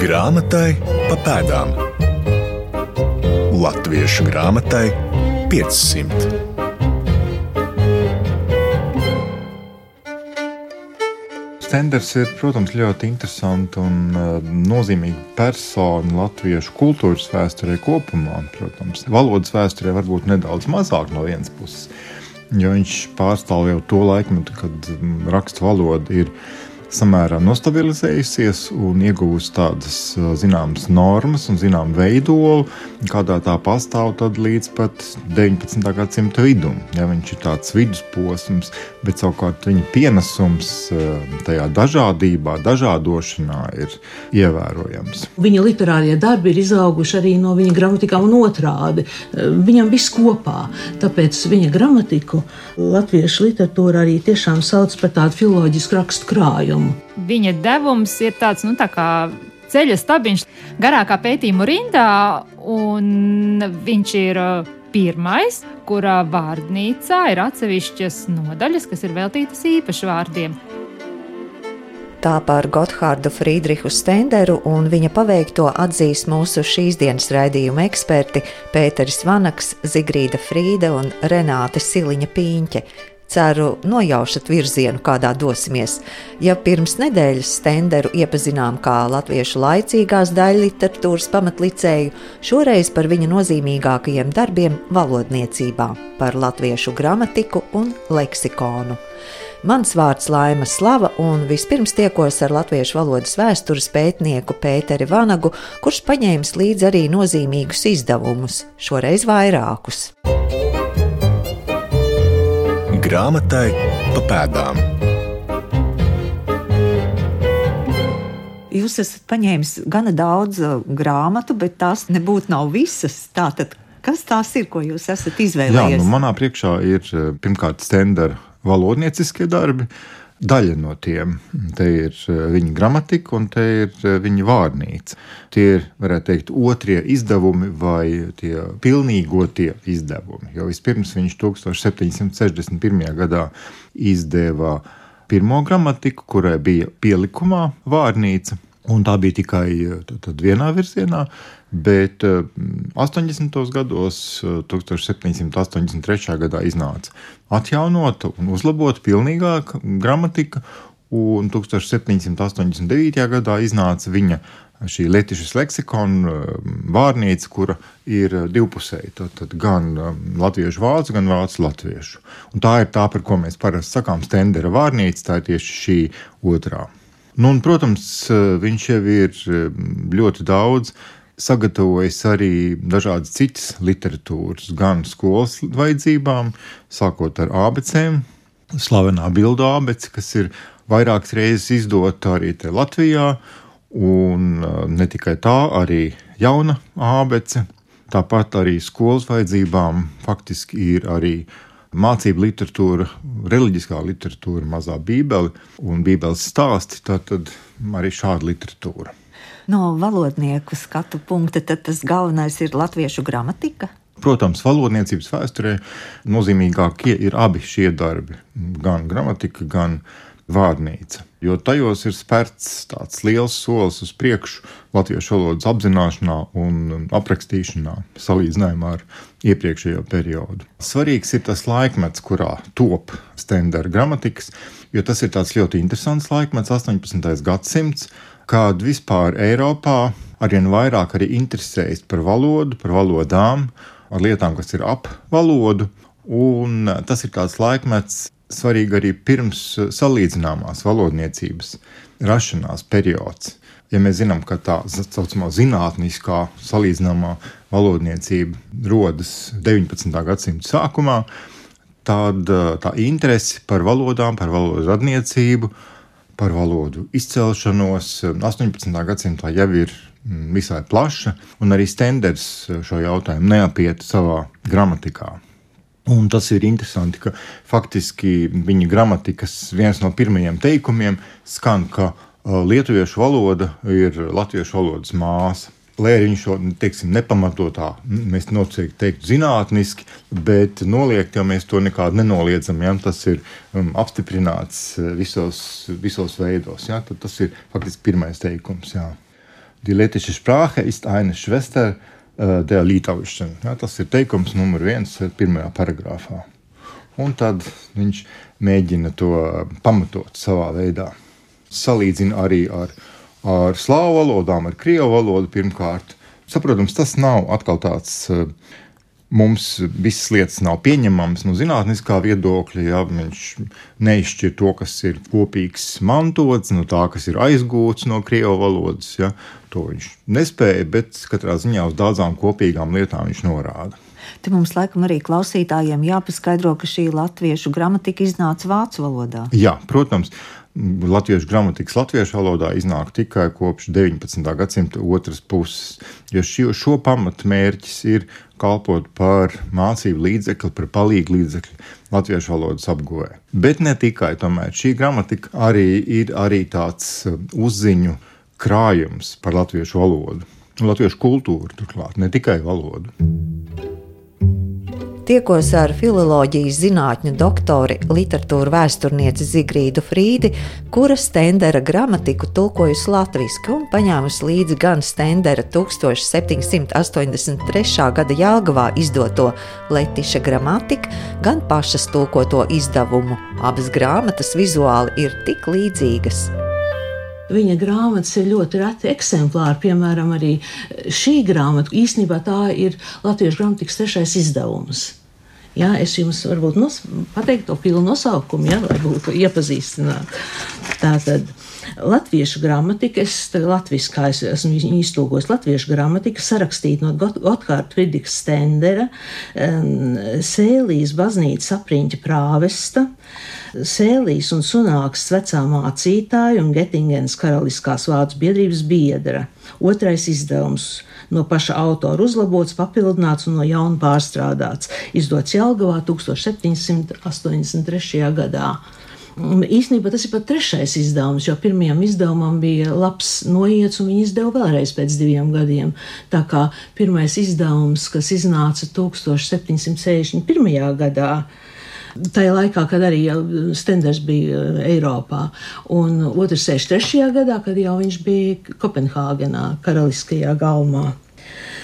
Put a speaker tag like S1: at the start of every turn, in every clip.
S1: Grāmatai pa pēdām. Latviešu grāmatai 500.
S2: Stenders ir, protams, ļoti interesanta un uh, nozīmīga persona latviešu kultūras vēsturē kopumā. Protams, valodas vēsturē varbūt nedaudz mazāk no vienas puses, jo viņš pārstāv jau to laikmetu, kad mm, rakstu valoda ir samērā nostabilizējusies un iegūst tādas zināmas normas un zināmu veidolu, kādā tā pastāv līdz pat 19. gadsimta vidum. Ja, viņš ir tāds vidusposms, bet savukārt viņa pienesums tajā dažādībā, dažādošanā ir ievērojams.
S3: Viņa literārie darbi ir izauguši arī no viņa gramatikām un otrādi. Viņam viss kopā, tāpēc viņa gramatiku latviešu literatūra arī tiešām sauc par tādu filoloģisku rakstu krājumu devumu.
S4: Viņa devums ir tāds nu, tā kā ceļa stabiņš garākā pētījuma rindā, un viņš ir uh, pirmais, kurā vārdnīcā ir atsevišķas nodaļas, kas ir veltītas īpašu vārdiem.
S5: Tā par Gotthārdu Friedrihu Stenderu un viņa paveikto atzīst mūsu šīsdienas raidījuma eksperti Pēteris Vanaks, Zigrīda Frīda un Renāte Siliņa Pīņķe. Ceru, nojaušat virzienu, kādā dosimies. Ja pirms nedēļas stenderu iepazinām kā latviešu laicīgās daļliteratūras pamatlicēju, šoreiz par viņa nozīmīgākajiem darbiem valodniecībā, par latviešu gramatiku un leksikonu. Mans vārds Laima Slava, un vispirms tiekos ar latviešu valodas vēstures pētnieku Pēteri Vanagu, kurš paņēmis līdzi arī nozīmīgus izdevumus, šoreiz vairākus
S1: grāmatai pa pēdām.
S5: Jūs esat paņēmis gana daudz uh, grāmatu, bet tās nebūtu nav visas. Tātad, kas tās ir, ko jūs esat izvēlējies?
S2: Jā, nu manā priekšā ir uh, pirmkārt stendera valodnieciskie darbi, daļa no tiem. Te ir eh, viņa gramatika un te ir eh, viņa vārnīca. Tie ir, varētu teikt, otrie izdevumi vai tie pilnīgotie izdevumi. Jo vispirms viņš 1761. gadā izdeva pirmo gramatiku, kurai bija pielikumā vārnīca. Un tā bija tikai tad vienā virzienā, bet 80. gados, 1783. gadā iznāca atjaunota un uzlabota pilnīgāka gramatika, un 1789. gadā iznāca viņa šī Latvijas leksikona vārnīca, kura ir divpusēja. Tad gan latviešu vācu, gan vācu latviešu. Un tā ir tā, par ko mēs parasti sakām, stendera vārnīca, tā ir tieši šī otrā. Nu, un, protams, viņš jau ir ļoti daudz sagatavojis arī dažādas citas literatūras, gan skolas vajadzībām, sākot ar abecēm, slavenā bildu abece, kas ir vairākas reizes izdota arī Latvijā, un ne tikai tā, arī jauna abece. Tāpat arī skolas vajadzībām faktiski ir arī mācību literatūra, reliģiskā literatūra, mazā bībele un bībeles stāsti. Tad arī šāda literatūra.
S5: No valodnieku skatu punkta tad tas galvenais ir latviešu gramatika.
S2: Protams, valodniecības vēsturē nozīmīgākie ir abi šie darbi - gan gramatika, gan vārnīca. Jo tajos ir spērts tāds liels solis uz priekšu latviešu valodas apzināšanā un aprakstīšanā, salīdzinājumā ar iepriekšējo periodu. Svarīgs ir tas laikmets, kurā top stendera gramatikas, jo tas ir ļoti interesants laikmets, 18. gadsimts, kad vispār Eiropā arvien vairāk arī interesējas par valodu, par valodām, ar lietām, kas ir ap valodu. Un tas ir tāds laikmets, svarīgi arī pirms salīdzināmās valodniecības rašanās periods. Ja mēs zinām, ka tā saucamā zinātniskā salīdzināmā valodniecība rodas 19. gadsimta sākumā, tad tā interese par valodām, par valodu radniecību, par valodu izcelšanos 18. gadsimtā jau ir visai plaša, un arī Stenders šo jautājumu neapiet savā gramatikā. Un tas ir interesanti, ka faktiski viņa gramatikas viens no pirmajiem teikumiem skan, ka uh, lietuviešu valoda ir latviešu valodas māsa. Lai arī viņš to teiksim, nepamatotā, mēs noteikti teiktu zinātniski, bet noliegt jau mēs to nekādu nenoliedzam. Ja? Tas ir um, apstiprināts uh, visos, visos veidos. Ja? Tad tas ir faktiski pirmais teikums. Jā. Die lettische Sprache ist eine Schwester uh, der Lietuvischen. Ja, tas ir teikums numur viens pirmajā paragrāfā. Un tad viņš mēģina to pamatot savā veidā. Salīdzina arī ar, ar slāvu valodām, ar krievu valodu pirmkārt. Saprotams, tas nav atkal tāds uh, mums visas lietas nav pieņemamas no zinātniskā viedokļa. Ja, viņš neizšķir to, kas ir kopīgs mantots, no tā, kas ir aizgūts no krievu valodas. Ja. To viņš nespēja, bet katrā ziņā uz daudzām kopīgām lietām viņš norāda.
S5: Te mums laikam arī klausītājiem jāpaskaidro, ka šī latviešu gramatika iznāca vācu valodā.
S2: Jā, protams. Latviešu gramatikas latviešu valodā iznāk tikai kopš 19. gadsimta otras puses. Jo šo, šo pamatmērķis ir kalpot par mācību līdzekli, par palīgu līdzekli latviešu valodas apguvē. Bet ne tikai tomēr. Šī gramatika arī ir arī tāds uh, uzziņu krājums par latviešu valodu. Latviešu kultūru turklāt, ne tikai valodu
S5: tiekos ar filozofijas zinātņu doktori, literatūra vēsturnieci Zigrīdu Frīdi, kura Stendera gramatiku tulkojusi latviešu un paņēmusi līdzi gan Stendera 1783. gada Jālgavā izdoto Letiša gramatiku, gan pašas tulkoto izdevumu. Abas grāmatas vizuāli ir tik līdzīgas.
S3: Viņa grāmatas ir ļoti reti eksemplāri. Piemēram, arī šī grāmata īstenībā tā ir Latvijas gramatikas trešais izdevums. Jā, es jums varbūt nos, pateiktu to pilnu nosaukumu, ja, lai būtu iepazīstināti. Tātad. Latviešu gramatika, es latviešu, kā es esmu iztulkojis, latviešu gramatika sarakstīta no Gotthārda Friedrichs Stendera, Sēlijas baznīcas apriņķa prāvesta, Sēlijas un Sunāks vecā mācītāja un Getingenas karaliskās vācu biedrības biedra. Otrais izdevums no paša autora uzlabots, papildināts un no jauna pārstrādāts, izdots Jelgavā 1783. gadā. Īsnībā tas ir pat trešais izdevums, jo pirmajam izdevumam bija labs noiets, un viņi izdeva vēlreiz pēc diviem gadiem. Tā kā pirmais izdevums, kas iznāca 1761. gadā, Tajā laikā, kad arī Stenders bija uh, Eiropā, un otrs 63. gadā, kad jau viņš bija Kopenhāgenā, Karaliskajā galmā.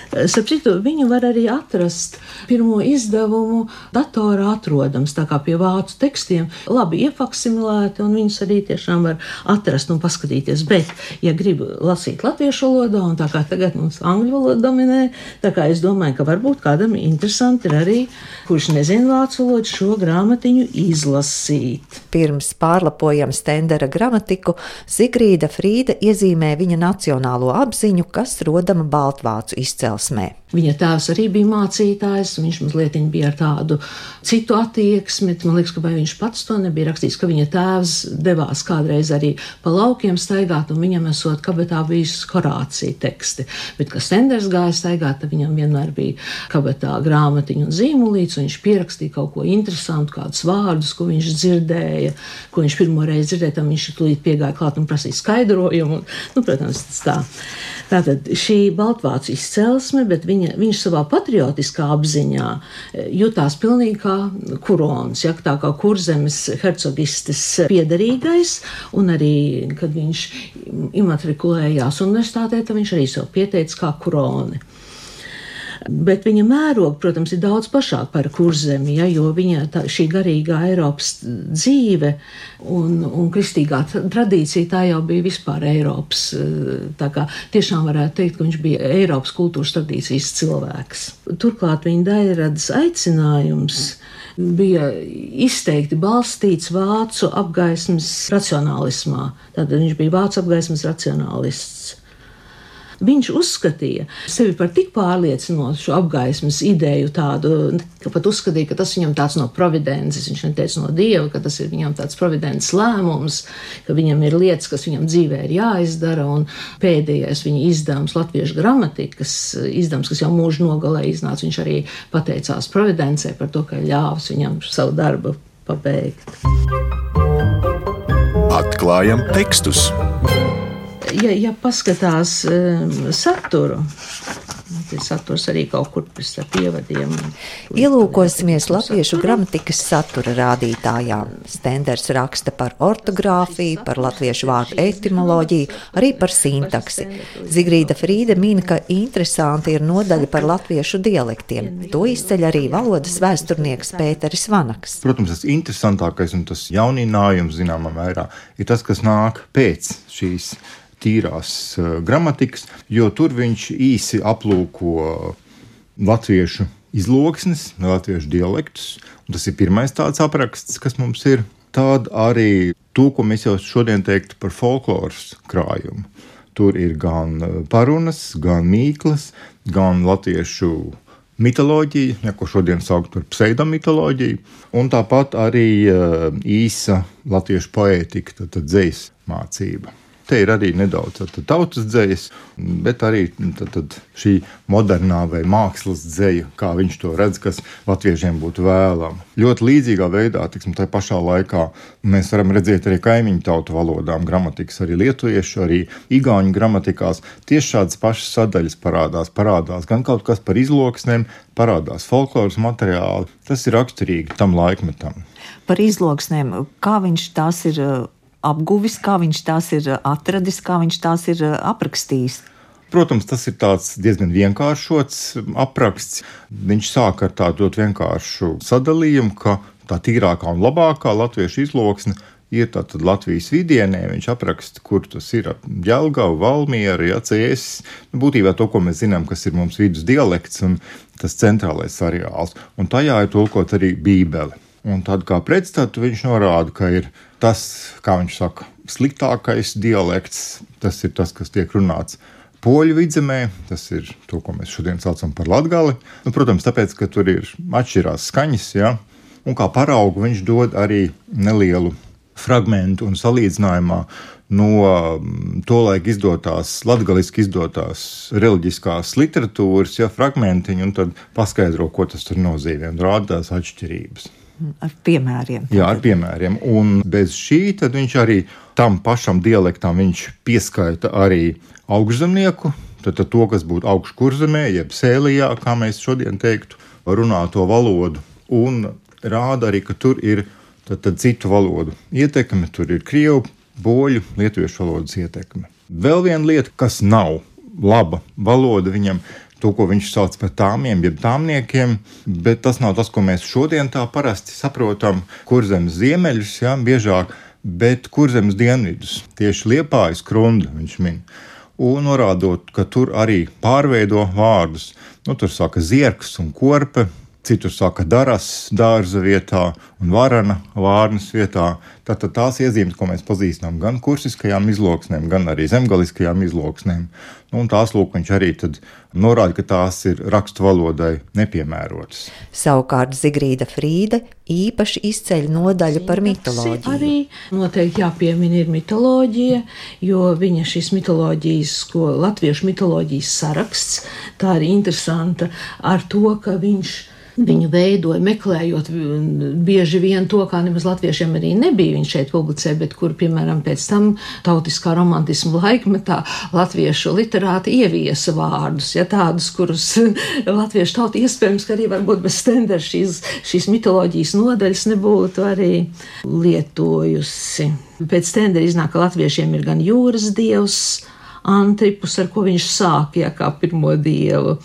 S3: Starp citu, viņu var arī atrast pirmo izdevumu datorā atrodams, tā kā pie vācu tekstiem, labi iefaksimilēti, un viņus arī tiešām var atrast un paskatīties. Bet, ja grib lasīt latviešu valodā, un tā kā tagad mums angļu valoda dominē, tā kā es domāju, ka varbūt kādam interesanti ir arī, kurš nezina vācu valodu, šo grāmatiņu izlasīt.
S5: Pirms pārlapojam Stendera gramatiku, Zigrīda Frīda iezīmē viņa nacionālo apziņu, kas rodama Baltvācu izcelsmē izcelsmē.
S3: Viņa tēvs arī bija mācītājs, viņš mazliet bija ar tādu citu attieksmi. Man liekas, ka viņš pats to nebija rakstījis, ka viņa tēvs devās kādreiz arī pa laukiem staigāt, un viņam esot kabatā bijis korācija teksti. Bet, kad Stenders gāja staigāt, tad viņam vienmēr bija kabatā grāmatiņa un zīmolīts, un viņš pierakstīja kaut ko interesantu, kādus vārdus, ko viņš dzirdēja, ko viņš pirmo reizi dzirdēja, tam viņš tūlīt piegāja klāt un prasīja skaidrojumu. Un, nu, protams, tas tā. Tātad šī Baltvācu izcelsme, bet viņa, viņš savā patriotiskā apziņā e, jutās pilnīgi kā kurons, ja, tā kā kurzemes hercogistes piederīgais, un arī, kad viņš imatrikulējās universitātē, tad viņš arī sev pieteica kā kuroni. Bet viņa mēroga, protams, ir daudz plašāka par kurzemi, ja, jo viņa tā, šī garīgā Eiropas dzīve un, un kristīgā tradīcija tā jau bija vispār Eiropas. Tā kā tiešām varētu teikt, ka viņš bija Eiropas kultūras tradīcijas cilvēks. Turklāt viņa daļradas aicinājums bija izteikti balstīts vācu apgaismas racionālismā. Tātad viņš bija vācu apgaismas racionālists. Viņš uzskatīja sevi par tik pārliecinošu apgaismas ideju, tādu, ka pat uzskatīja, ka tas viņam tāds no providences, viņš neteica no dieva, ka tas ir viņam tāds providences lēmums, ka viņam ir lietas, kas viņam dzīvē ir jāizdara, pēdējais viņa izdevums, latviešu gramatikas izdevums, kas jau mūža nogalē iznāca, viņš arī pateicās providencei par to, ka ļāvis viņam savu darbu pabeigt.
S1: Atklājam tekstus!
S3: Ja, ja paskatās um, saturu, tas saturs arī kaut kur starp ievadiem.
S5: Ielūkosimies latviešu gramatikas satura rādītājā. Stenders raksta par ortogrāfiju, par latviešu vārdu etimoloģiju, arī par sintaksi. Zigrīda Frīde min, ka interesanti ir nodaļa par latviešu dialektiem. To izceļ arī valodas vēsturnieks Pēteris Vanaks.
S2: Protams, tas interesantākais un tas jauninājums zināmā mērā ir tas, kas nāk pēc šīs tīrās gramatikas, jo tur viņš īsi aplūko latviešu izloksnes, latviešu dialektus. Tas ir pirmais tāds apraksts, kas mums ir. Tad arī to, ko mēs jau šodien teiktu par folkloras krājumu. Tur ir gan parunas, gan mīklas, gan latviešu mitoloģija, ja, ko šodien sauc par pseidomitoloģiju, un tāpat arī īsa latviešu poētika, tad, tad dzīslu mācība. Te ir arī nedaudz tautas dzējas, bet arī tad, tad šī modernā vai mākslas dzēja, kā viņš to redz, kas latviešiem būtu vēlama. Ļoti līdzīgā veidā, tiksim, tā pašā laikā mēs varam redzēt arī kaimiņu tautu valodām, gramatikas, arī lietuviešu, arī igauņu gramatikās. Tieši šādas pašas sadaļas parādās. Parādās gan kaut kas par izloksnēm, parādās folkloras materiāli. Tas ir raksturīgi tam laikmetam.
S5: Par izloksnēm, kā viņš tās ir apguvis, kā viņš tās ir atradis, kā viņš tās ir aprakstījis.
S2: Protams, tas ir diezgan vienkāršots apraksts. Viņš sāk ar tādu vienkāršu sadalījumu, ka tā tīrākā un labākā latviešu izloksne ir tātad Latvijas vidienē. Viņš apraksta, kur tas ir Jālgava, Valmiera, Jācēs. Nu, būtībā to, ko mēs zinām, kas ir mums vidus dialekts un tas centrālais areāls. Un tajā ir tulkot arī Bībeli. Un tad kā pretstatu viņš norāda, ka ir tas, kā viņš saka, sliktākais dialekts, tas ir tas, kas tiek runāts poļu vidzemē, tas ir to, ko mēs šodien saucam par latgali. Nu, protams, tāpēc, ka tur ir atšķirās skaņas, ja? un kā paraugu viņš dod arī nelielu fragmentu un salīdzinājumā no mm, tolaik izdotās, latgaliski izdotās reliģiskās literatūras, ja fragmentiņu, un tad paskaidro, ko tas tur nozīmē, un rāda tās atšķirības
S5: ar piemēriem.
S2: Jā, ar piemēriem. Un bez šī viņš arī tam pašam dialektam pieskaita arī augšzemnieku, tad, tad to, kas būtu augškurzemē, jeb sēlijā, kā mēs šodien teiktu, runāto valodu. Un rāda arī, ka tur ir tad, tad citu valodu ietekme, tur ir krievu, poļu, lietuviešu valodas ietekme. Vēl viena lieta, kas nav laba valoda viņam, ir to, ko viņš sauc par tāmiem, jeb tāmniekiem, bet tas nav tas, ko mēs šodien tā parasti saprotam, kur zemes ziemeļus, ja, biežāk, bet kur zemes dienvidus, tieši liepājas krunda viņš min. Un norādot, ka tur arī pārveido vārdus. Nu, tur saka zirgs un korpe, citur saka daras dārza vietā un varana vārnas vietā. Tātad tās iezīmes, ko mēs pazīstam gan kursiskajām izloksnēm, gan arī zemgaliskajām izloksnēm. Nu, un tās lūk, viņš arī norāda, ka tās ir rakstu valodai nepiemērotas.
S5: Savukārt Zigrīda Frīde īpaši izceļ nodaļu par mitoloģiju.
S3: Arī noteikti jāpiemina ir mitoloģija, jo viņa šīs mitoloģijas, ko latviešu mitoloģijas saraksts, tā ir interesanta ar to, ka viņš ir Viņu veidoja, meklējot bieži vien to, kā nemaz latviešiem arī nebija viņš šeit publicē, bet kur, piemēram, pēc tam tautiskā romantisma laikmetā latviešu literāti ieviesa vārdus, ja tādus, kurus latviešu tauta iespējams, ka arī varbūt bez stendera šīs, šīs mitoloģijas nodaļas nebūtu arī lietojusi. Pēc stendera iznāk, ka latviešiem ir gan jūras dievs, Antripus, ar ko viņš sāk, ja kā pirmo dievu.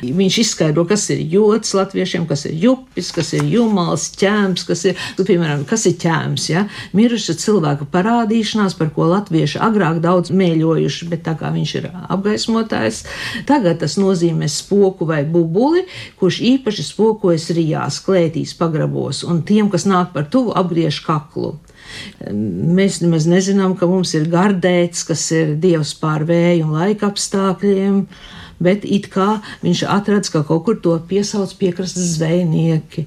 S3: Viņš izskaidro, kas ir jods latviešiem, kas ir jupis, kas ir jumals, ķēms, kas ir, nu, piemēram, kas ir ķēms, ja? Miruša cilvēka parādīšanās, par ko latvieši agrāk daudz mēļojuši, bet tā kā viņš ir apgaismotājs, tagad tas nozīmē spoku vai bubuli, kurš īpaši spokojas rijās, klētīs, pagrabos, un tiem, kas nāk par tuvu, apgriež kaklu. Mēs nemaz nezinām, ka mums ir gardēts, kas ir dievs pār vēju un laika apstākļiem, bet it kā viņš atradz, ka kaut kur to piesauc piekrastes zvejnieki,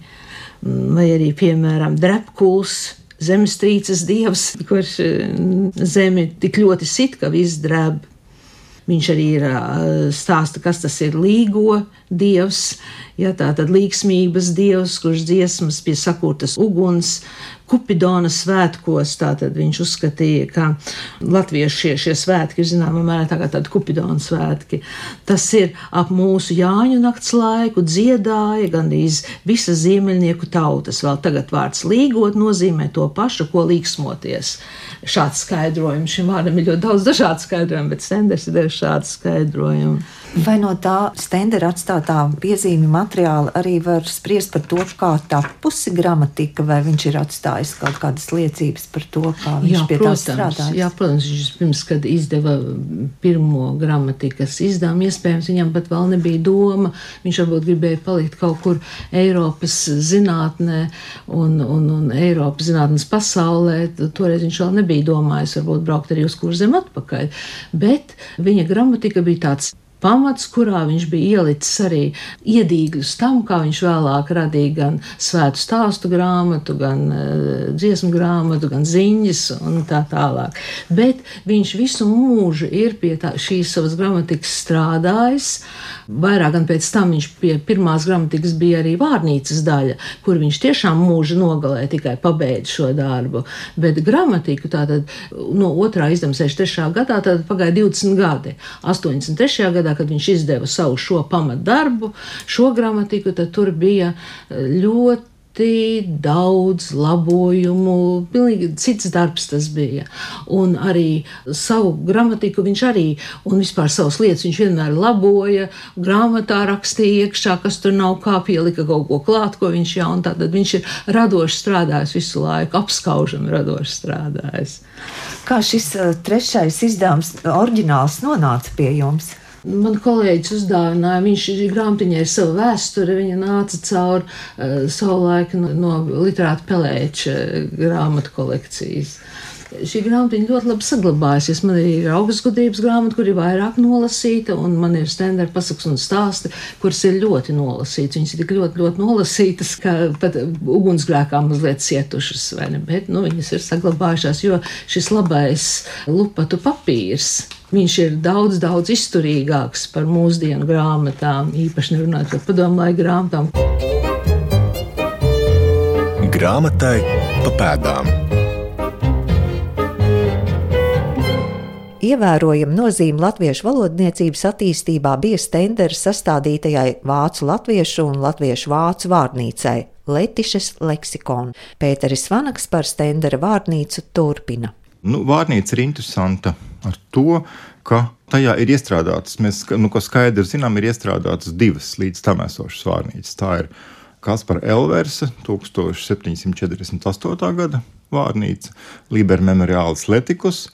S3: vai arī, piemēram, drepkuls. Zemestrīces dievs, kurš mm, zemi tik ļoti sit, ka viss drēb. Viņš arī ir stāsta, kas tas ir līgo dievs, ja tā tad līgsmības dievs, kurš dziesmas pie sakurtas uguns, Kupidona svētkos. Tātad viņš uzskatīja, ka latviešu šie, svētki ir zināmā mērā tā kā tādi Kupidona svētki. Tas ir ap mūsu Jāņu nakts laiku, dziedāja gandrīz visas ziemeļnieku tautas. Vēl tagad vārds līgot nozīmē to pašu, ko līksmoties. Šāds skaidrojums šim vārdam ir ļoti daudz dažādu skaidrojumu, bet Stenders ir devis šādu skaidrojumu.
S5: Vai no tā stendera atstātā piezīmju materiāla arī var spriest par to, kā tapusi gramatika, vai viņš ir atstājis kaut kādas liecības par to, kā viņš jā, pie protams, tā strādājis?
S3: Jā, protams, viņš pirms, kad izdeva pirmo gramatikas izdevumu, iespējams, viņam pat vēl nebija doma. Viņš varbūt gribēja palikt kaut kur Eiropas zinātnē un, un, un Eiropas zinātnes pasaulē. Toreiz viņš vēl nebija domājis, varbūt braukt arī uz kurzem atpakaļ. Bet viņa gramatika bija tāds pamats, kurā viņš bija ielicis arī iedīgļus tam, kā viņš vēlāk radīja gan svētu stāstu grāmatu, gan uh, dziesmu grāmatu, gan ziņas un tā tālāk. Bet viņš visu mūžu ir pie tā, šīs savas gramatikas strādājis. Vairāk gan pēc tam viņš pie pirmās gramatikas bija arī vārnīcas daļa, kur viņš tiešām mūža nogalē tikai pabeidz šo darbu. Bet gramatiku tātad no otrā izdevuma 63. gadā pagāja 20 gadi. 83. gadā gadā, kad viņš izdeva savu šo pamatdarbu, šo gramatiku, tad tur bija ļoti ļoti daudz labojumu, pilnīgi cits darbs tas bija. Un arī savu gramatiku viņš arī, un vispār savas lietas viņš vienmēr laboja, grāmatā rakstīja iekšā, kas tur nav kā pielika kaut ko klāt, ko viņš jau, un tātad viņš ir radoši strādājis visu laiku, apskaužami radoši strādājis.
S5: Kā šis uh, trešais izdevums, oriģināls, nonāca pie jums?
S3: Man kolēģis uzdāvināja, viņš ir grāmatiņai savu vēsturi, viņa nāca cauri uh, savulaik no, no literāta pelēča grāmatu kolekcijas. Šī grāmatiņa ļoti labi saglabājusies. Man ir augstgudrības grāmata, kur ir vairāk nolasīta, un man ir standarta pasakas un stāsti, kuras ir ļoti nolasītas. Viņas ir tik ļoti, ļoti nolasītas, ka pat ugunsgrēkā mazliet cietušas, vai ne? Bet, nu, viņas ir saglabājušās, jo šis labais lupatu papīrs Viņš ir daudz, daudz izturīgāks par mūsdienu grāmatām, īpaši nerunājot par padomu laiku grāmatām.
S1: Grāmatai pa pēdām.
S5: Ievērojama nozīme latviešu valodniecības attīstībā bija Stendera sastādītajai vācu latviešu un latviešu vācu vārnīcai Letišas leksikon. Pēteris Vanaks par Stendera vārnīcu turpina.
S2: Nu, vārnīca ir interesanta ar to, ka tajā ir iestrādātas, mēs nu, skaidri zinām, ir iestrādātas divas līdz tam esošas vārnīcas. Tā ir Kaspara Elversa 1748. gada vārnīca, Liber Memoriāls Letikus.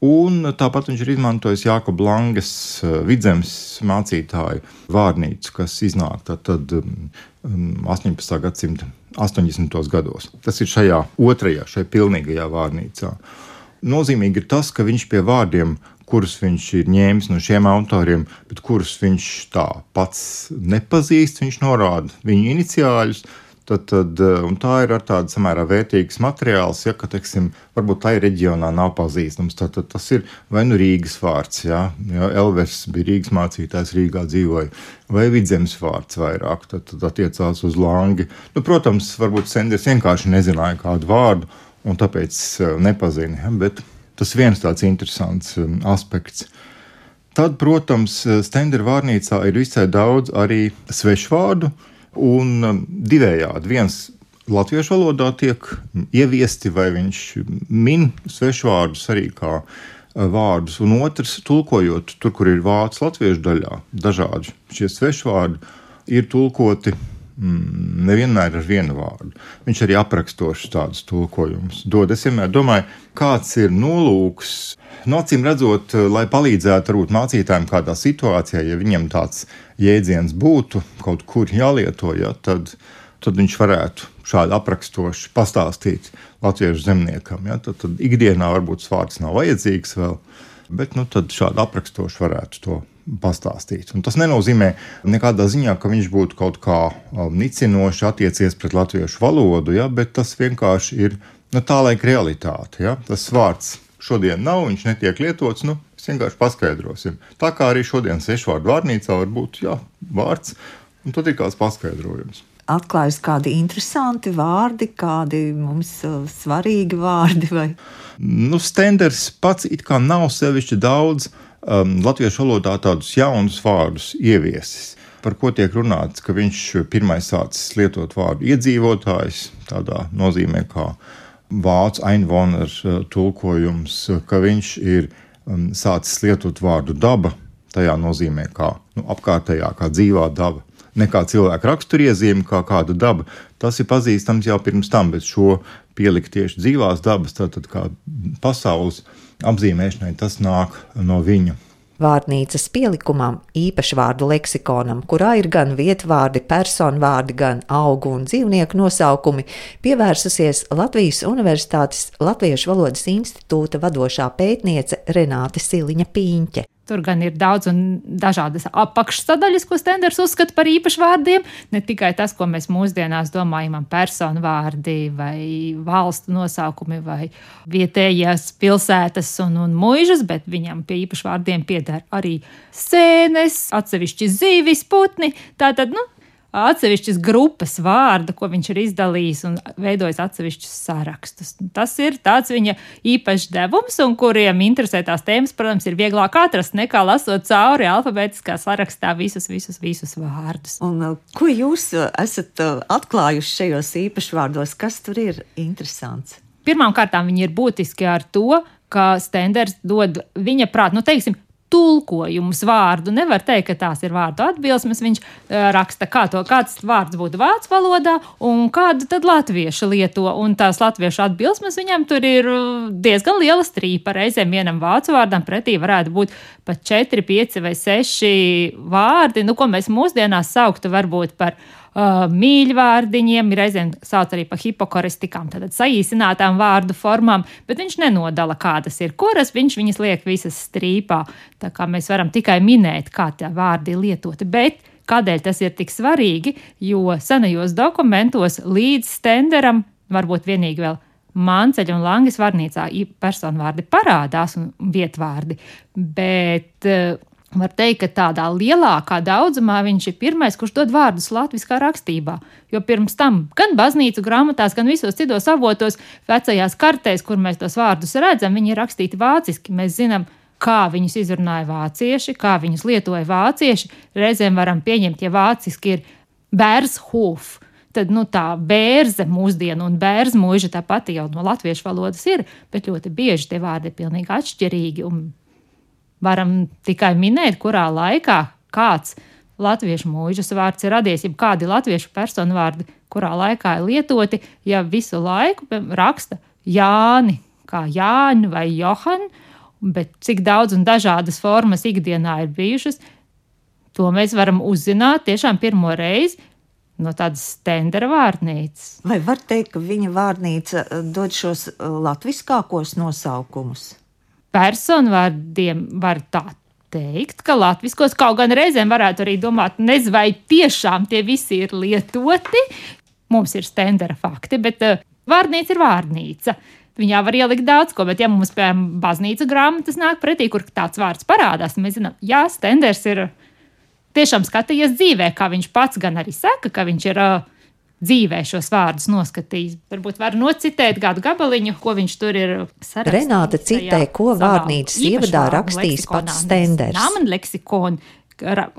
S2: Un tāpat viņš ir izmantojis Jāka Blankas eh, vidzemes mācītāju vārnīcu, kas iznāk tad 18. Um, gadsimta 80. gados. Tas ir šajā otrajā, šajā pilnīgajā vārnīcā. Nozīmīgi ir tas, ka viņš pie vārdiem, kurus viņš ir ņēmis no šiem autoriem, bet kurus viņš tā pats nepazīst, viņš norāda viņu iniciāļus. Tad, tad, tā ir ar tādu samērā vērtīgs materiāls, ja, ka, teiksim, varbūt tai reģionā nav pazīstams. Tad, tad tas ir vai nu Rīgas vārds, ja, ja Elvers bija Rīgas mācītājs, Rīgā dzīvoja, vai Vidzemes vārds vairāk, tad, tad attiecās uz Langi. Nu, protams, varbūt Sanders vienkārši nezināja kādu vārdu, un tāpēc eh, nepazina. Ja? Bet tas viens tāds interesants um, aspekts. Tad, protams, eh, Stendera vārnīcā ir visai daudz arī svešvārdu un um, divējādi. Viens latviešu valodā tiek ieviesti, vai viņš min svešvārdus arī kā eh, vārdus, un otrs, tulkojot tur, kur ir vācu latviešu daļā, dažādi šie svešvārdi ir tulkoti mm, nevienmēr ar vienu vārdu. Viņš arī aprakstošs tādus tulkojumus dod. Es vienmēr domāju, kāds ir nolūks. No acīm redzot, lai palīdzētu varbūt mācītājiem kādā situācijā, ja viņam tāds jēdziens būtu kaut kur jālieto, ja, tad, tad viņš varētu šādi aprakstoši pastāstīt latviešu zemniekam. Ja, tad, tad ikdienā varbūt vārds nav vajadzīgs vēl, bet nu, šādi aprakstoši varētu to pastāstīt. Un tas nenozīmē nekādā ziņā, ka viņš būtu kaut kā um, nicinoši attiecies pret latviešu valodu, ja, bet tas vienkārši ir nu, tā laika realitāte. Ja. Tas vārds šodien nav, viņš netiek lietots. Nu, mēs vienkārši paskaidrosim. Tā kā arī šodien sešvārdu vārnīcā var būt jā, vārds, un tad ir kāds paskaidrojums
S5: atklājas kādi interesanti vārdi, kādi mums uh, svarīgi vārdi. Vai?
S2: Nu, Stenders pats it kā nav sevišķi daudz um, latviešu valodā tādus jaunus vārdus ieviesis. Par ko tiek runāts, ka viņš pirmais sācis lietot vārdu iedzīvotājs, tādā nozīmē kā vācu ainvoner uh, tulkojums, ka viņš ir um, sācis lietot vārdu daba, tajā nozīmē kā nu, apkārtējā, kā dzīvā daba nekā cilvēka raksturiezīme, kā kāda daba. Tas ir pazīstams jau pirms tam, bet šo pielikt tieši dzīvās dabas, tātad kā pasaules apzīmēšanai, tas nāk no viņa.
S5: Vārnīcas pielikumam, īpašvārdu leksikonam, kurā ir gan vietvārdi, personu vārdi, gan augu un dzīvnieku nosaukumi, pievērsusies Latvijas Universitātes Latviešu valodas institūta vadošā pētniece Renāte Siliņa Pīņķe.
S4: Tur gan ir daudz un dažādas apakšsadaļas, ko Stenders uzskata par īpašvārdiem. Ne tikai tas, ko mēs mūsdienās domājam, personu vārdi vai valstu nosaukumi vai vietējās pilsētas un, un muižas, bet viņam pie īpašvārdiem pieder arī sēnes, atsevišķi zīvis, putni. Tātad, nu, atsevišķas grupas vārdu, ko viņš ir izdalījis un veidojis atsevišķus sarakstus. Tas ir tāds viņa īpašs devums, un kuriem interesē tās tēmas, protams, ir vieglāk atrast nekā lasot cauri alfabētiskā sarakstā visus, visus, visus vārdus.
S5: Un, ko jūs esat uh, atklājuši šajos īpašvārdos? Kas tur ir interesants?
S4: Pirmkārt, viņi ir būtiski ar to, ka Stenders dod viņa prātu, nu, teiksim, tulkojumus vārdu. Nevar teikt, ka tās ir vārdu atbilsmes. Viņš uh, raksta, kā to, kāds vārds būtu vācu valodā un kādu tad latviešu lieto. Un tās latviešu atbilsmes viņam tur ir diezgan liela strīpa. Reizēm vienam vācu vārdam pretī varētu būt pat 4, 5 vai 6 vārdi, nu, ko mēs mūsdienās sauktu varbūt par uh, mīļvārdiņiem, reizēm sauc arī par hipokoristikām, tātad saīsinātām vārdu formām, bet viņš nenodala, kādas ir kuras, viņš viņas liek visas strīpā. Tā kā mēs varam tikai minēt, kā tie vārdi ir lietoti. Bet kādēļ tas ir tik svarīgi? Jo senajos dokumentos līdz stenderam varbūt vienīgi vēl Manceļa un Langas vārnīcā personu vārdi parādās un vietvārdi, bet uh, Var teikt, ka tādā lielākā daudzumā viņš ir pirmais, kurš dod vārdus latviešu rakstībā. Jo pirms tam gan baznīcu grāmatās, gan visos citos avotos, vecajās kartēs, kur mēs tos vārdus redzam, viņi ir rakstīti vāciski. Mēs zinām, kā viņus izrunāja vācieši, kā viņus lietoja vācieši. Reizēm varam pieņemt, ja vāciski ir bērshof. Tad nu, tā bērze mūsdienu un bērza mūža tā pati jau no latviešu valodas ir, bet ļoti bieži tie vārdi ir pilnīgi atšķirīgi. Un varam tikai minēt, kurā laikā kāds latviešu mūžas vārds ir radies, jeb kādi latviešu personu vārdi, kurā laikā ir lietoti, ja visu laiku raksta Jāni, kā Jāni vai Johan, bet cik daudz un dažādas formas ikdienā ir bijušas, to mēs varam uzzināt tiešām pirmo reizi. No tādas stendera vārnīcas.
S5: Vai var teikt, ka viņa vārnīca eh, dod šos eh, latviskākos nosaukumus?
S4: Personvārdiem var tā teikt, ka latviskos kaut gan reizēm varētu arī domāt, nezinu, vai tiešām tie visi ir lietoti. Mums ir stendera fakti, bet uh, vārnīca ir vārnīca. Viņā var ielikt daudz ko, bet, ja mums, piemēram, baznīca grāmatas nāk pretī, kur tāds vārds parādās, mēs zinām, jā, stenders ir tiešām skatījies dzīvē, kā viņš pats gan arī saka, ka viņš ir. Uh, dzīvē šos vārdus noskatījis. Varbūt var nocitēt kādu gabaliņu, ko viņš tur ir sarakstījis.
S5: Renāta citē, ko vārnīcas ievadā rakstījis pats Stenders.
S4: Nāman leksikonu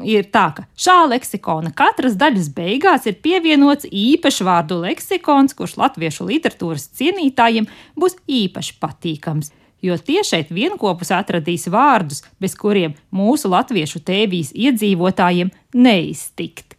S4: ir tā, ka šā leksikona katras daļas beigās ir pievienots īpašs vārdu leksikons, kurš latviešu literatūras cienītājiem būs īpaši patīkams. Jo tie šeit vienopus atradīs vārdus, bez kuriem mūsu latviešu tēvijas iedzīvotājiem neiztikt.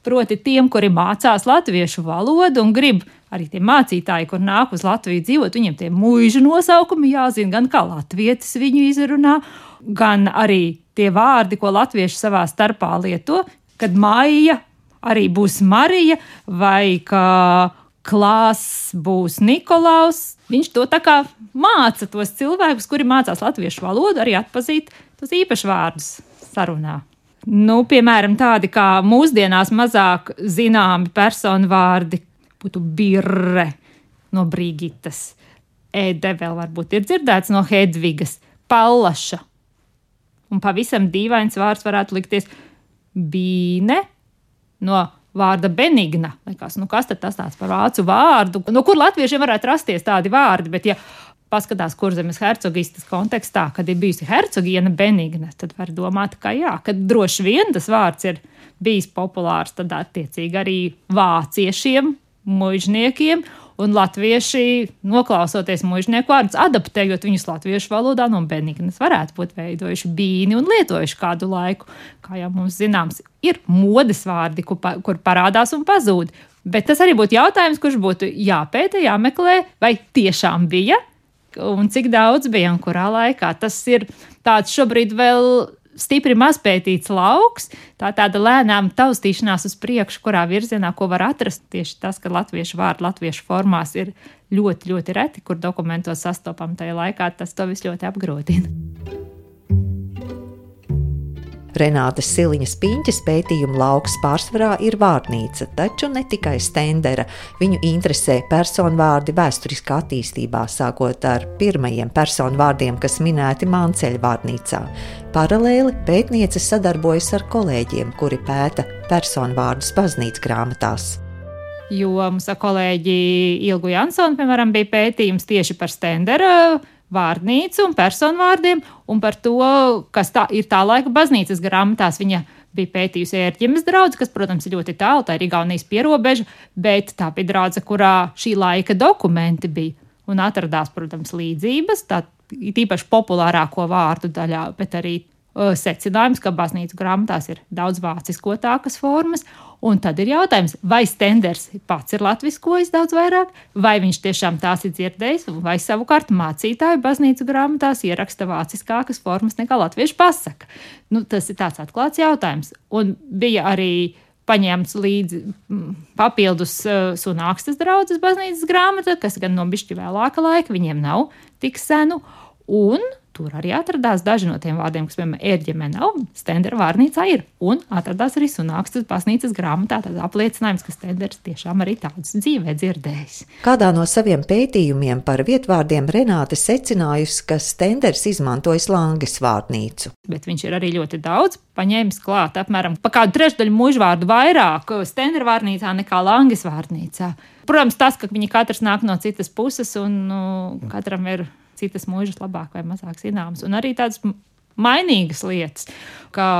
S4: Proti, tiem, kuri mācās latviešu valodu un grib arī tie mācītāji, kur nāk uz Latviju dzīvot, viņiem tie mūža nosaukumi jāzina, gan kā latvietis viņu izrunā, gan arī tie vārdi, ko latvieši savā starpā lieto, kad maija arī būs Marija vai ka klāsts būs Nikolaus. Viņš to tā kā māca tos cilvēkus, kuri mācās latviešu valodu, arī atpazīt tos īpašvārdus sarunā. Nu, piemēram, tādi kā mūsdienās mazāk zināmi personu vārdi būtu birre no Brigitas. Ēde vēl varbūt ir dzirdēts no Hedvigas, Pallaša. Un pavisam dīvains vārds varētu likties bīne no vārda benigna. Likās, nu kas tad tas tāds par vācu vārdu? No kur latviešiem varētu rasties tādi vārdi? Bet, ja paskatās kurzemes hercogistas kontekstā, kad ir bijusi hercogiena benigna, tad var domāt, ka jā, ka droši vien tas vārds ir bijis populārs, tad attiecīgi arī vāciešiem, mužniekiem Un latvieši, noklausoties mūžnieku vārdus, adaptējot viņus latviešu valodā, no benignas varētu būt veidojuši bīni un lietojuši kādu laiku. Kā jau mums zināms, ir modes vārdi, kur, kur parādās un pazūd. Bet tas arī būtu jautājums, kurš būtu jāpēta, jāmeklē, vai tiešām bija un cik daudz bija un kurā laikā. Tas ir tāds šobrīd vēl stipri mazpētīts lauks, tā tāda lēnām taustīšanās uz priekšu, kurā virzienā, ko var atrast. Tieši tas, ka latviešu vārdi latviešu formās ir ļoti, ļoti reti, kur dokumentos sastopam tajā laikā, tas to visu ļoti apgrūtina.
S5: Renātes Siliņas piņķis pētījuma lauks pārsvarā ir vārnīca, taču ne tikai stendera. Viņu interesē personvārdi vēsturiskā attīstībā, sākot ar pirmajiem personvārdiem, kas minēti Mānceļa vārnīcā. Paralēli pētniece sadarbojas ar kolēģiem, kuri pēta personvārdus baznīcas grāmatās.
S4: Jo mums kolēģi Ilgu Jansonu, piemēram, bija pētījums tieši par stendera vārnīcu un personvārdiem, un par to, kas tā ir tā laika baznīcas grāmatās. Viņa bija pētījusi ērģemes draugu, kas, protams, ir ļoti tālu, tā ir Igaunijas pierobeža, bet tā bija draudzene, kurā šī laika dokumenti bija. Un atradās, protams, līdzības, tā īpaši populārāko vārdu daļā, bet arī uh, secinājums, ka baznīcas grāmatās ir daudz vāciskotākas formas, Un tad ir jautājums, vai Stenders pats ir latviskojis daudz vairāk, vai viņš tiešām tās ir dzirdējis, vai savukārt mācītāju baznīcu grāmatās ieraksta vāciskākas formas nekā latviešu pasaka. Nu, tas ir tāds atklāts jautājums. Un bija arī paņemts līdzi papildus uh, sunākstas draudzes baznīcas grāmata, kas gan no bišķi vēlāka laika, viņiem nav tik senu. Un Tur arī atradās daži no tiem vārdiem, kas, piemēram, ērģemē nav, stendera vārnīcā ir. Un atradās arī sunākstas pasnīcas grāmatā tāds apliecinājums, ka stenders tiešām arī tādus dzīvē dzirdējis.
S5: Kādā no saviem pētījumiem par vietvārdiem Renāte secinājusi, ka stenders izmantojis Langas vārnīcu.
S4: Bet viņš ir arī ļoti daudz paņēmis klāt apmēram pa kādu trešdaļu mužvārdu vairāk stendera vārnīcā nekā Langas vārnīcā. Protams, tas, ka viņi katrs nāk no citas puses un nu, katram ir citas mūžas labāk vai mazāk zināmas. Un arī tādas mainīgas lietas, kā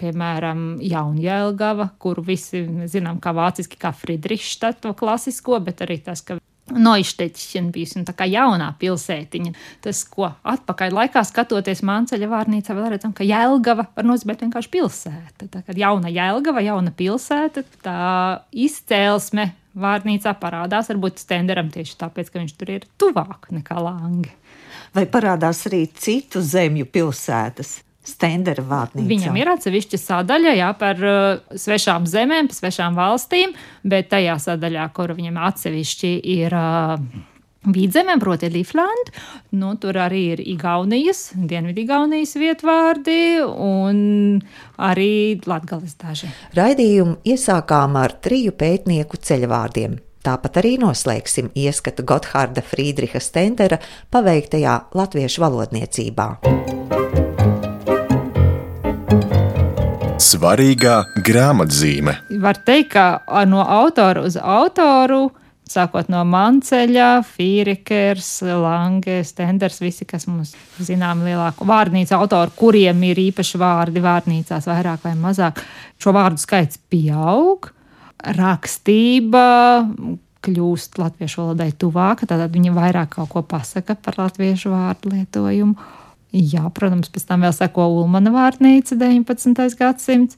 S4: piemēram Jaunjēlgava, kuru visi zinām kā vāciski, kā Friedrichstatu klasisko, bet arī tas, ka Noišteķina bijusi un tā kā jaunā pilsētiņa. Tas, ko atpakaļ laikā skatoties Mānceļa vārnīcā, vēl redzam, ka Jēlgava var nozīmēt vienkārši pilsēta. Tā kā jauna Jēlgava, jauna pilsēta, tā izcēlesme vārnīcā parādās varbūt Stenderam tieši tāpēc, ka viņš tur ir tuvāk nekā Lange.
S5: Vai parādās arī citu zemju pilsētas? Stendera vārnīcā.
S4: Viņam ir atsevišķa sadaļa jā, par uh, svešām zemēm, par svešām valstīm, bet tajā sadaļā, kur viņam atsevišķi ir uh, Vidzemē, proti, Līflanda. Nu, tur arī ir Igaunijas, Dienvidigaunijas vietvārdi un arī Latgales daži.
S5: Raidījumu iesākām ar triju pētnieku ceļvārdiem. Tāpat arī noslēgsim ieskatu Gotthārda Friedriha Stendera paveiktajā latviešu valodniecībā.
S1: Svarīgā grāmatzīme.
S4: Var teikt, ka no autora uz autoru sākot no Manceļa, Fīrikers, Lange, Stenders, visi, kas mums zinām lielāku vārnīcu autoru, kuriem ir īpaši vārdi vārnīcās vairāk vai mazāk. Šo vārdu skaits pieaug, rakstība kļūst latviešu valodai tuvāka, tad viņa vairāk kaut ko pasaka par latviešu vārdu lietojumu. Jā, protams, pēc tam vēl seko Ulmana vārnīca 19. gadsimts.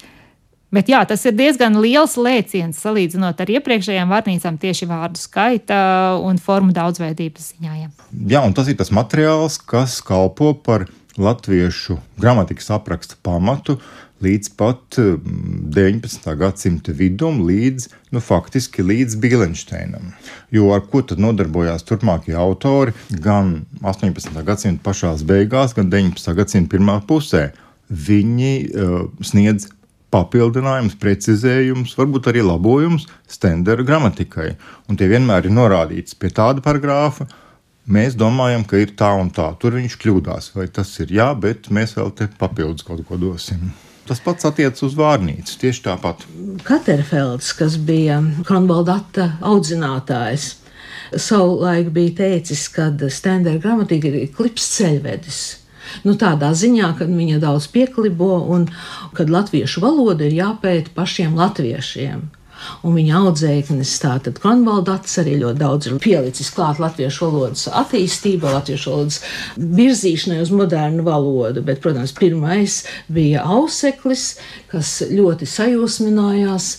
S4: Bet jā, tas ir diezgan liels lēciens salīdzinot ar iepriekšējām vārnīcām tieši vārdu skaita un formu daudzveidības ziņā. Jā,
S2: jā un tas ir tas materiāls, kas kalpo par latviešu gramatikas apraksta pamatu līdz pat 19. Mm, gadsimta vidum, līdz, nu, faktiski līdz Bīlenšteinam. Jo ar ko tad nodarbojās turpmākie autori gan 18. gadsimta pašās beigās, gan 19. gadsimta pirmā pusē? Viņi uh, sniedz papildinājums, precizējums, varbūt arī labojums Stendera gramatikai. Un tie vienmēr ir norādīts pie tāda paragrāfa, Mēs domājam, ka ir tā un tā. Tur viņš kļūdās, vai tas ir jā, bet mēs vēl te papildus kaut ko dosim. Tas pats attiecas uz vārnīcu. Tieši tāpat.
S3: Katerfelds, kas bija Kronvaldata audzinātājs, savulaik bija teicis, ka Stendera gramatika ir klips ceļvedis. Nu, tādā ziņā, ka viņa daudz pieklibo un kad latviešu valoda ir jāpēta pašiem latviešiem un viņa audzēknis, tātad Konvaldats, arī ļoti daudz ir pielicis klāt latviešu valodas attīstībai, latviešu valodas virzīšanai uz modernu valodu. Bet, protams, pirmais bija auseklis, kas ļoti sajūsminājās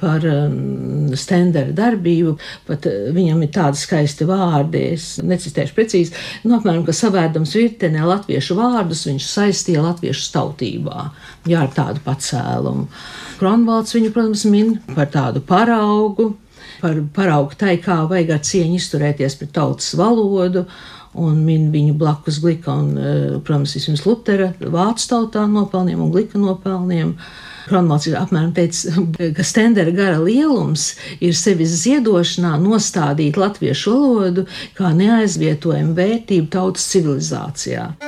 S3: par um, stendera darbību. Pat uh, viņam ir tādi skaisti vārdi, es necitēšu precīzi, nu, apmēram, ka savērdams virtenē latviešu vārdus, viņš saistīja latviešu tautībā, jā, ar tādu pacēlumu. Kronvalds viņu, protams, min par tādu paraugu, par paraugu tai, kā vajag ar cieņu izturēties pret tautas valodu. Un min viņu blakus Glika un, eh, protams, vismaz Lutera vācu tautā nopelniem un Glika nopelniem. Kronvalds ir apmēram teicis, ka stendera gara lielums ir sevis ziedošanā nostādīt latviešu valodu kā neaizvietojumu vērtību tautas civilizācijā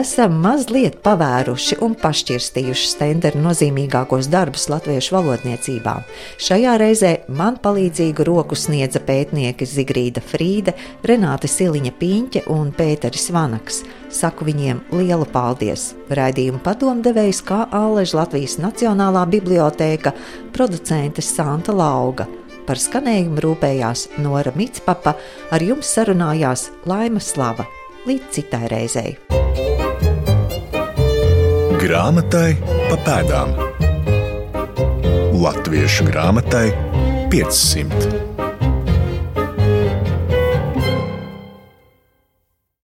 S5: esam mazliet pavēruši un pašķirstījuši Stendera nozīmīgākos darbus latviešu valodniecībā. Šajā reizē man palīdzīgu roku sniedza pētnieki Zigrīda Frīde, Renāte Siliņa Pīņķe un Pēteris Vanaks. Saku viņiem lielu paldies! Raidījumu padomdevējs kā Ālež Latvijas Nacionālā bibliotēka, producente Santa Lauga. Par skanējumu rūpējās Nora Mitspapa, ar jums sarunājās Laima Slava. Līdz citai reizei!
S1: Grāmatai pa pēdām. Latviešu grāmatai 500.